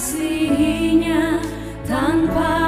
Dikasihinya tanpa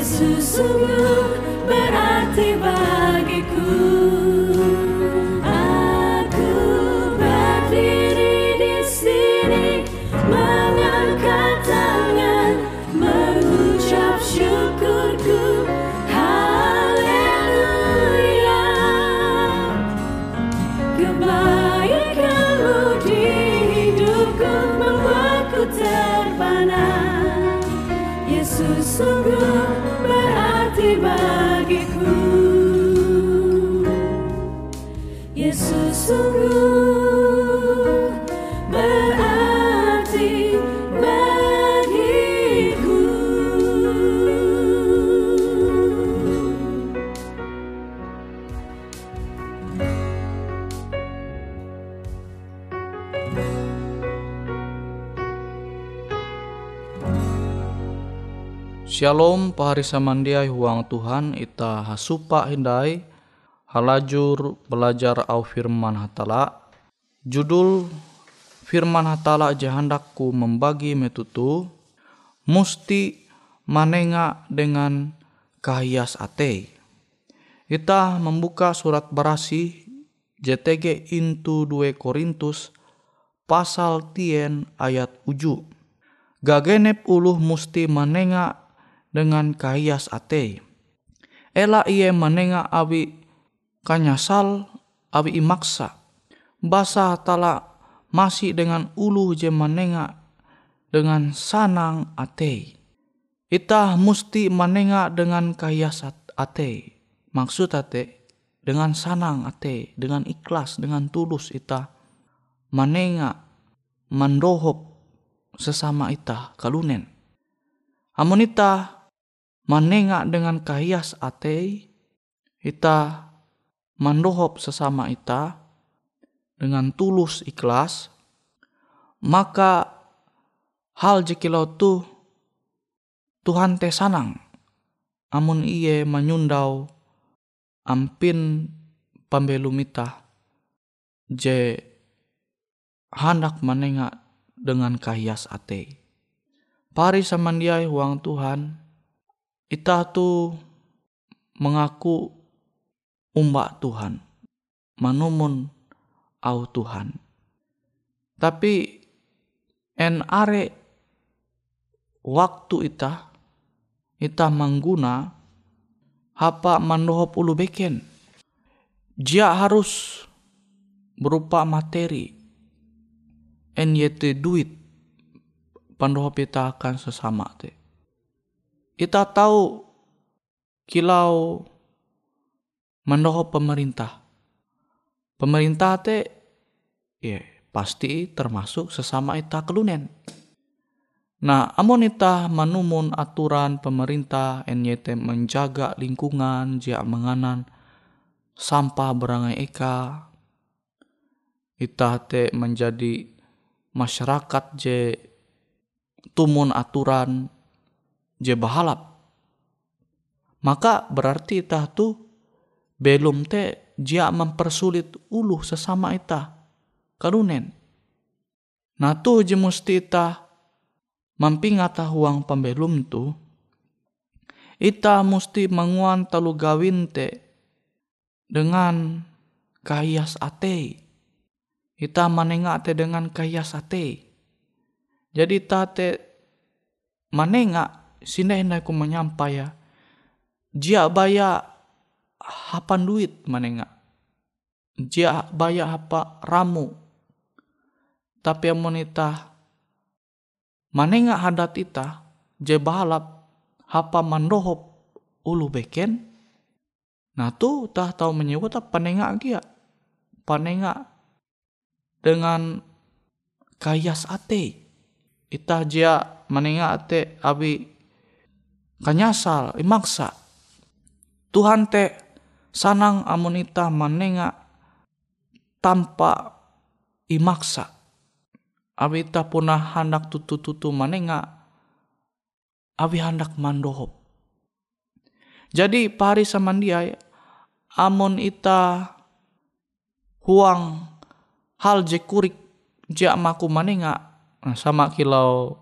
Yesus sungguh berarti bagiku Shalom pahari samandiai huang Tuhan ita hasupa hindai halajur belajar au firman hatala. Judul firman hatala jahandakku membagi metutu musti manenga dengan kahias ate kita membuka surat berasi JTG intu 2 Korintus pasal tien ayat uju. Gagenep uluh musti manenga dengan kahias ate. Ela iye manenga abi kanyasal abi imaksa. Basa tala masih dengan ulu je manenga dengan sanang ate. Ita musti manenga dengan kahias ate. Maksud ate dengan sanang ate, dengan ikhlas, dengan tulus ita manenga mandohop sesama ita kalunen. Amun ita manenga dengan kahias ate ita mandohop sesama ita dengan tulus ikhlas maka hal jekilau tu Tuhan te sanang amun iye menyundau ampin pambelum ita je hendak menengak dengan kahias ate. Pari samandiai huang Tuhan, ita tu mengaku umbak Tuhan, manumun au Tuhan. Tapi en are waktu ita, ita mengguna hapa mandohop ulu beken. Dia harus berupa materi. En yete duit pandohop ita akan sesama te. Ita tahu kilau mandohop pemerintah. Pemerintah te ya pasti termasuk sesama ita kelunen. Nah, amon ita manumun aturan pemerintah NYT menjaga lingkungan, jia menganan sampah berangai eka, ita te menjadi masyarakat je tumun aturan je bahalap. Maka berarti ita tu belum te jia mempersulit ulu sesama ita kalunen. Nah tu je musti ita mampingata huang pembelum tu ita musti menguan talu gawin te dengan kahias ate. Ita manenga te dengan kahias ate. Jadi tate manenga sinai ku menyampai ya. Jia baya hapan duit manenga. Jia baya hapa ramu. Tapi amonita manenga hadat ita je balap hapa mandohop ulu beken. Nah tu tah menyebut apa panenga kia. Panenga dengan kayas ate ita jia menenga ate abi kanyasal imaksa Tuhan te sanang amun ita menenga tanpa imaksa abi ita punah hendak tutu-tutu menenga abi hendak mandohop. Jadi pari samandiai amun ita huang hal je kurik jia maku manenga sama kilau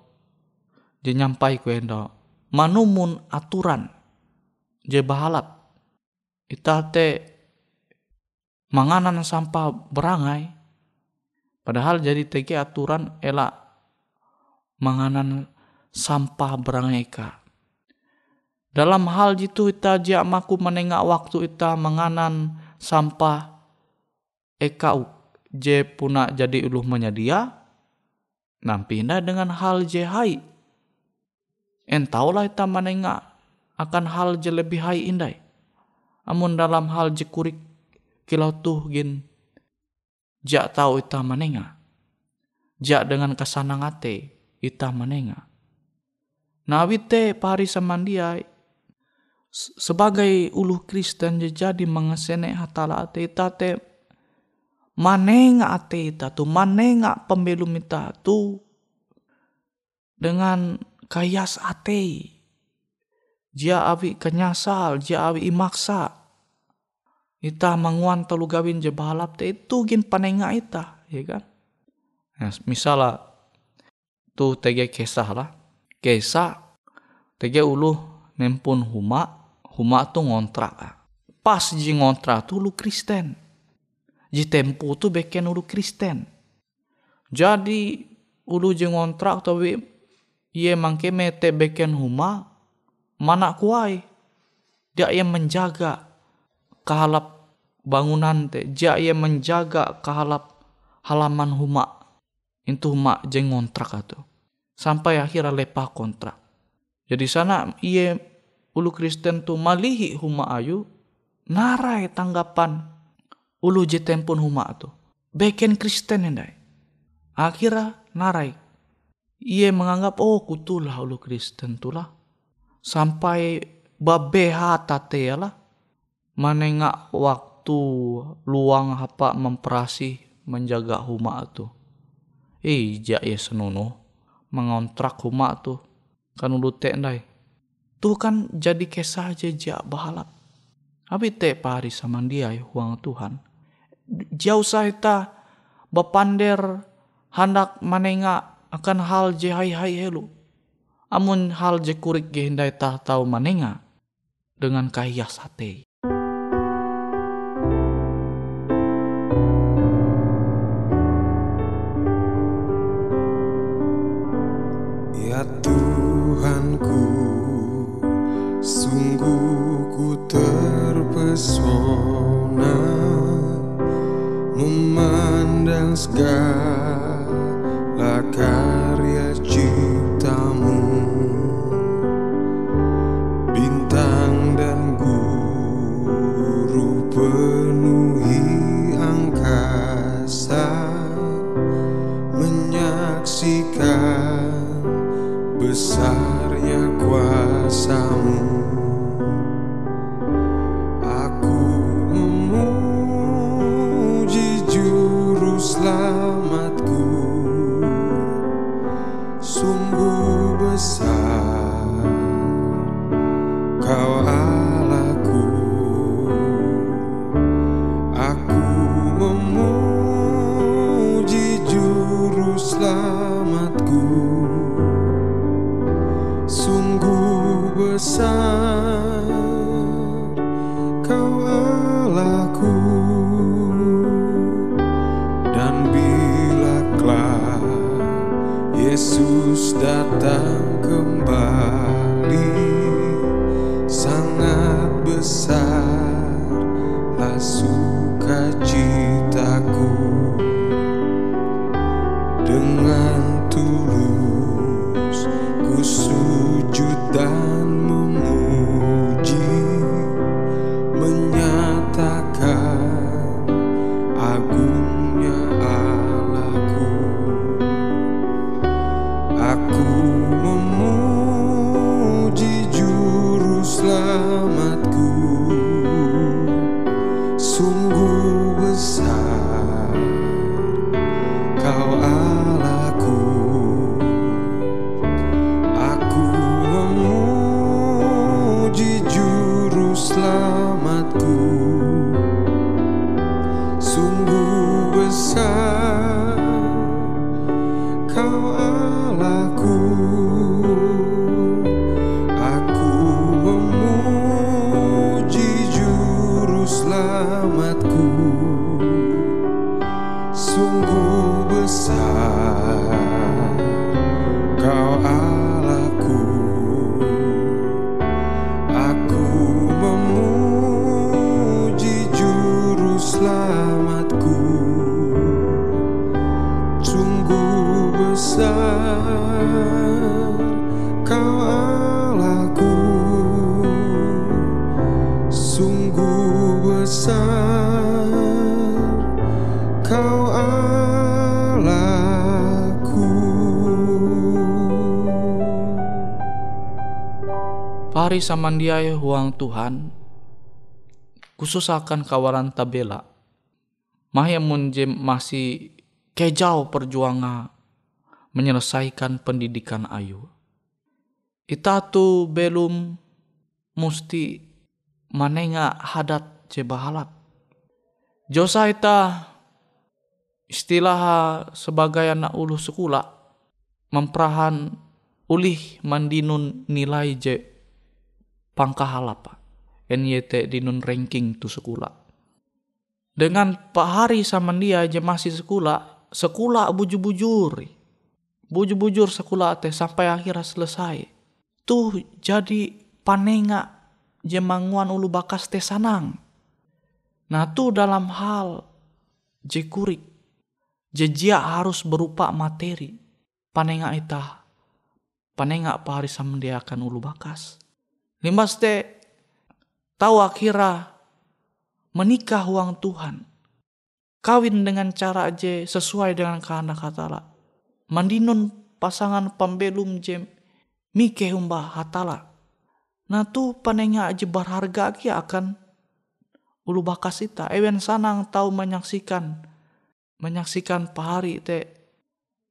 je nyampai ku manumun aturan. Je bahalap. Ita te manganan sampah berangai. Padahal jadi tege aturan elak manganan sampah berangai ka. Dalam hal jitu ita jia maku menengak waktu ita manganan sampah eka je puna jadi uluh menyedia nampina dengan hal je hai. Entaulah ita manenga akan hal je lebih hai indai. Amun dalam hal je kurik kilau tuh gin Jak tahu ita manenga. Jak dengan kesanangate ita manenga. Nawi te pari samandiai sebagai ulu Kristen jadi mengesene hatala ate ita te manenga ate ita tu manenga pembelum ita tu dengan kayas ate. Jia awi kenyasal jia awi imaksa. Ita manguan telu gawin je balap te itu gin panenga ita ya kan? Nah, misala tu tege kesah lah. Kesah tege ulu nempun huma huma tu ngontrak. Pas ji ngontrak tu ulu Kristen. Ji tempo tu beken ulu Kristen. Jadi ulu je ngontrak tapi ia mangke mete beken huma mana kuai. Dia yang menjaga kehalap bangunan te. Dia yang menjaga kehalap halaman huma. Itu huma jeng kontrak atau sampai akhirnya lepa kontrak. Jadi sana ia ulu Kristen tu malihi huma ayu narai tanggapan ulu jetempun huma tu beken Kristen endai. Akhirnya narai ia menganggap oh kutulah ulu Kristen tulah. Sampai babeha tate lah. Manenga waktu luang apa memperasi menjaga huma tu. Eh ja ya senono mengontrak huma tu. Kan ulu te ndai. Tuh kan jadi kisah ja bahalap. Abi te pari sama dia huang Tuhan. Jauh kita bapander hendak manenga akan hal je hai hai helu amun hal je kurik ge hindai tah tau manenga dengan kaya sate. Ya Tuhanku, sungguh ku terpesona memandang segala Menyaksikan besarnya kuasamu Ti. Samandiai huang Tuhan, khusus akan kawaran tabela. Mahyamun jem masih kejauh perjuangan menyelesaikan pendidikan ayu. Ita tu belum musti manenga hadat je bahalap. Josa ita istilah sebagai anak ulu sekolah memperahan ulih mandinun nilai je pangkahalapa. NYT dinun ranking tu sekolah. Dengan Pak Hari sama dia aja masih sekolah, sekolah bujur-bujur. Bujur-bujur sekolah teh sampai akhirnya selesai. Tuh jadi panenga jemanguan ulu bakas teh sanang. Nah tuh dalam hal jekurik. Jejia harus berupa materi. Panenga itah. Panenga Pak Hari sama dia akan ulu bakas. Limbas teh tahu akhirnya menikah uang Tuhan. Kawin dengan cara aja sesuai dengan kehendak hatala. Mandinun pasangan pembelum jem mike umbah hatala. Nah tu panenga aja berharga ki akan ulu bakas ita. Ewen sanang tahu menyaksikan menyaksikan pahari te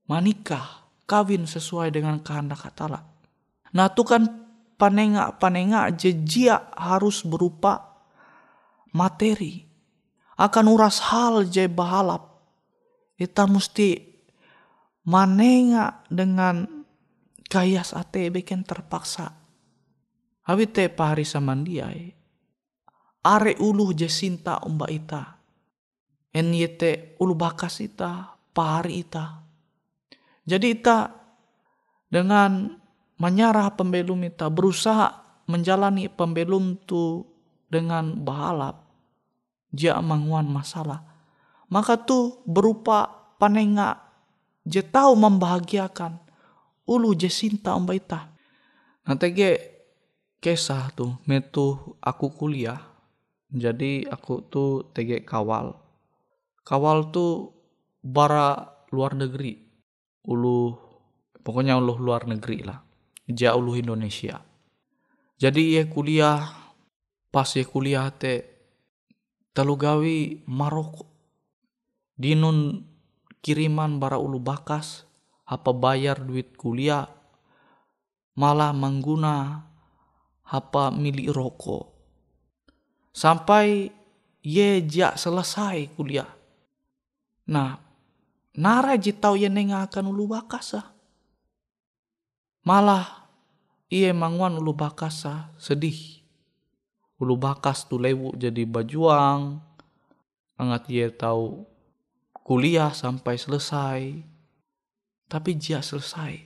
manikah kawin sesuai dengan kehendak hatala. Nah tu kan panenga-panenga jejia harus berupa materi. Akan uras hal je bahalap. Kita mesti manenga dengan kayas ate bikin terpaksa. Abi te pahari samandiai. Are ulu je sinta umba ita. En yete ulu bakas ita, pahari ita. Jadi ita dengan menyarah pembelum ita berusaha menjalani pembelum tu dengan bahalap. Dia manguan masalah. Maka tu berupa panenga je tahu membahagiakan. Ulu je sinta umba ita nanti ge kisah tu metu aku kuliah. Jadi aku tu tege kawal. Kawal tu bara luar negeri. Ulu pokoknya ulu luar negeri lah jauh Indonesia. Jadi ia kuliah pas ia kuliah te telugawi Maroko. Dinun kiriman bara ulu bakas apa bayar duit kuliah malah mengguna apa milik rokok. Sampai ye jak selesai kuliah. Nah, nara jitau ye nenga akan ulu bakas ah. Malah ia manguan ulu bakasa sedih. Ulu bakas tu lewu jadi bajuang. Angat ia tahu kuliah sampai selesai. Tapi dia selesai.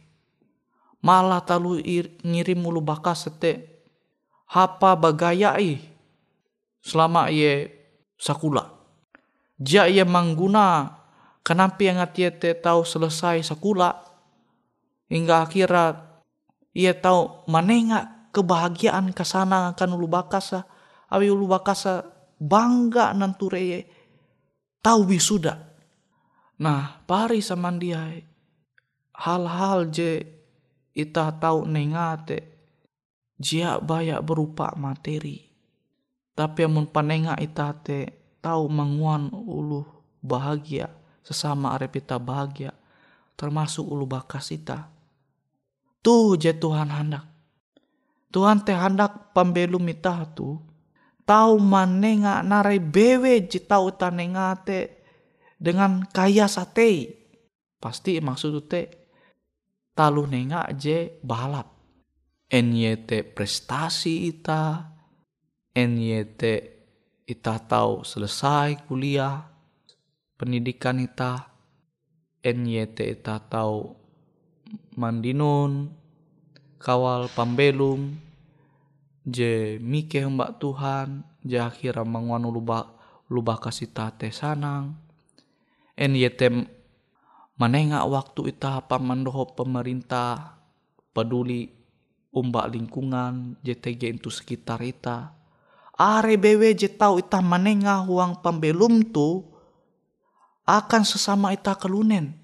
Malah talu ngirim ulu bakas sete. Hapa bagayai. Selama ia sakula. Dia ia mangguna. Kenapa yang ia tahu selesai sakula. Hingga akhirat ia tahu manenga kebahagiaan ke sana akan ulu bakasa. Awi ulu bakasa bangga nanture tahu wisuda. Nah, pari sama dia hal-hal je ita tahu nengate jia banyak berupa materi. Tapi amun panenga ita te tahu manguan ulu bahagia sesama arepita bahagia termasuk ulu bakas ita Tu je Tuhan hendak. Tuhan teh hendak pembelum mitah tu. Tahu manenga narai bewe je tahu tanenga te dengan kaya sate. Pasti maksud te talu nenga je balap. NYT prestasi ita. NYT ita tahu selesai kuliah pendidikan ita. NYT ita tahu mandinun kawal pambelum je mike mbak Tuhan je akhirnya manguan lubah lubah kasih tate sanang. En yetem manenga waktu ita pamandoho pemerintah peduli umbak lingkungan JTG itu sekitar ita. Are bewe je tau ita manenga uang pembelum tu akan sesama ita kelunen.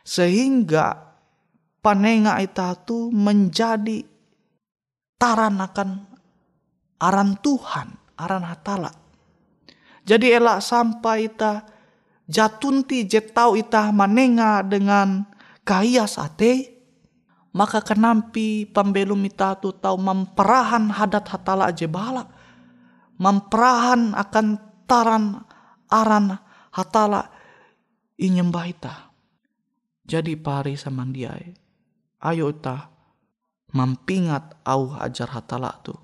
Sehingga panenga ita tu menjadi taran akan aran Tuhan, aran hatala. Jadi elak sampai ita jatunti jetau ita manenga dengan kaya sate, maka kenampi pembelum ita tu tahu memperahan hadat hatala aja balak. Memperahan akan taran aran hatala inyembah ita. Jadi pari sama dia, ayo ita mampingat au ajar hatala tu.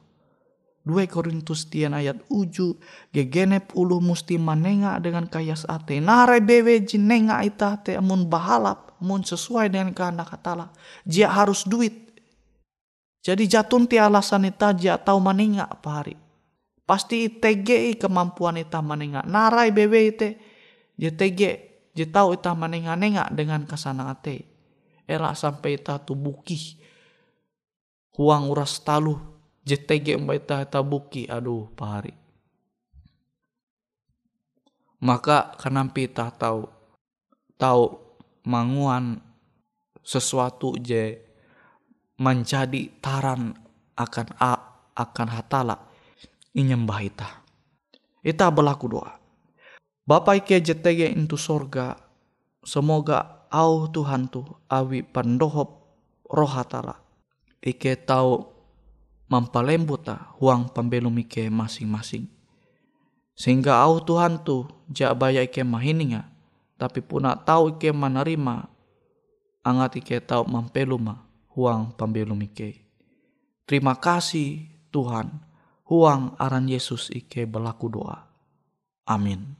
2 Korintus tian ayat uju gegenep ulu musti manenga dengan kayas ate. Nare bewe jinenga ita te amun bahalap amun sesuai dengan kehendak hatala. Jia harus duit. Jadi jatun ti alasan ita jia tahu manenga pari pasti tege kemampuan ita manenga. Narai bewe ite jia tege jia tahu ita manenga nenga dengan kasana ate elak sampai ita tubuki huang uras taluh JTG mbak ita tabuki. Aduh pahari. Maka kenampi ta tahu tahu manguan sesuatu je menjadi taran akan a akan hatala inyembah ita ita berlaku doa. Bapak ike JTG itu sorga semoga au Tuhan tu awi pandohop roh hatala ike tahu mampalembuta huang pembelum ike masing-masing. Sehingga au Tuhan tu jak baya ike mahininga, tapi puna tahu ike menerima angat ike tahu mampeluma huang pembelum ike. Terima kasih Tuhan, huang aran Yesus ike berlaku doa. Amin.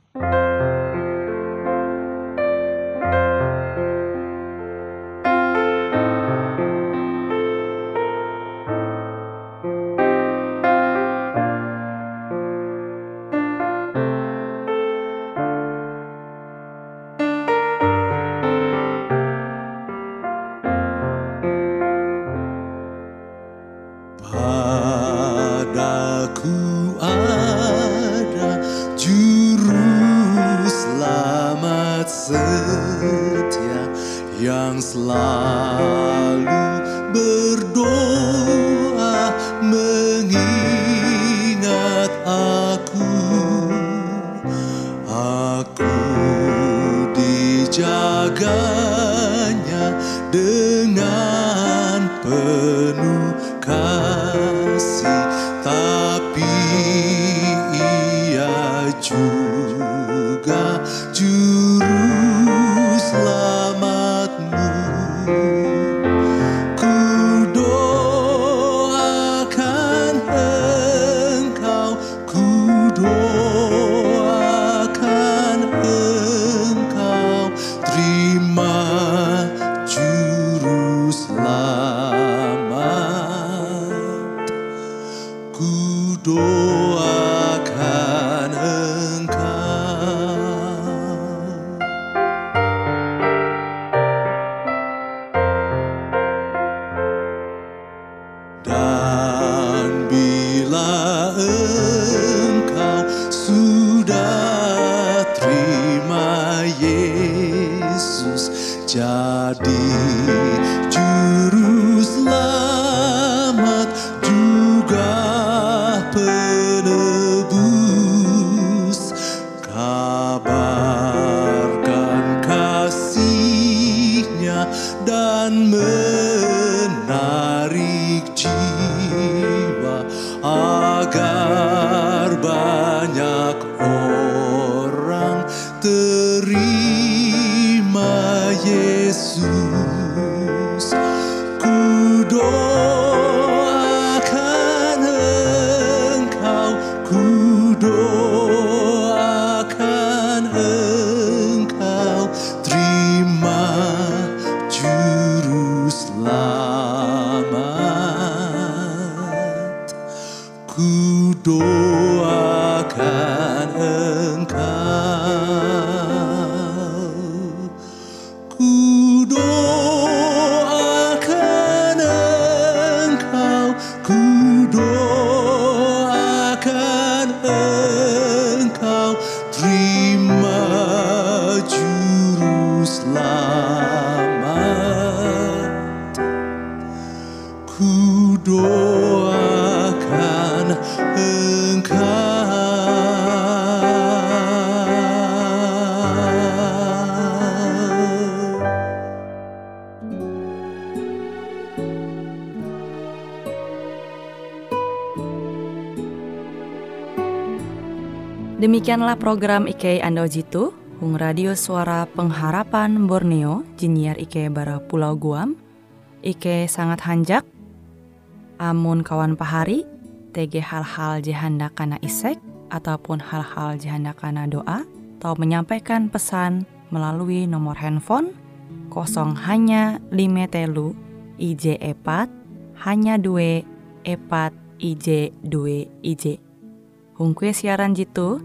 Yang selalu berdoa Demikianlah program IK Ando Jitu, Hung Radio Suara Pengharapan Borneo, Jinnyar IK Bara Pulau Guam, IK sangat hanjak, amun kawan pahari, TG hal-hal jihanda kana isek, ataupun hal-hal jihanda kana doa, atau menyampaikan pesan melalui nomor handphone kosong hanya lima telu IJ epat hanya dua epat IJ dua IJ. Hung kue siaran jitu,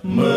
Mă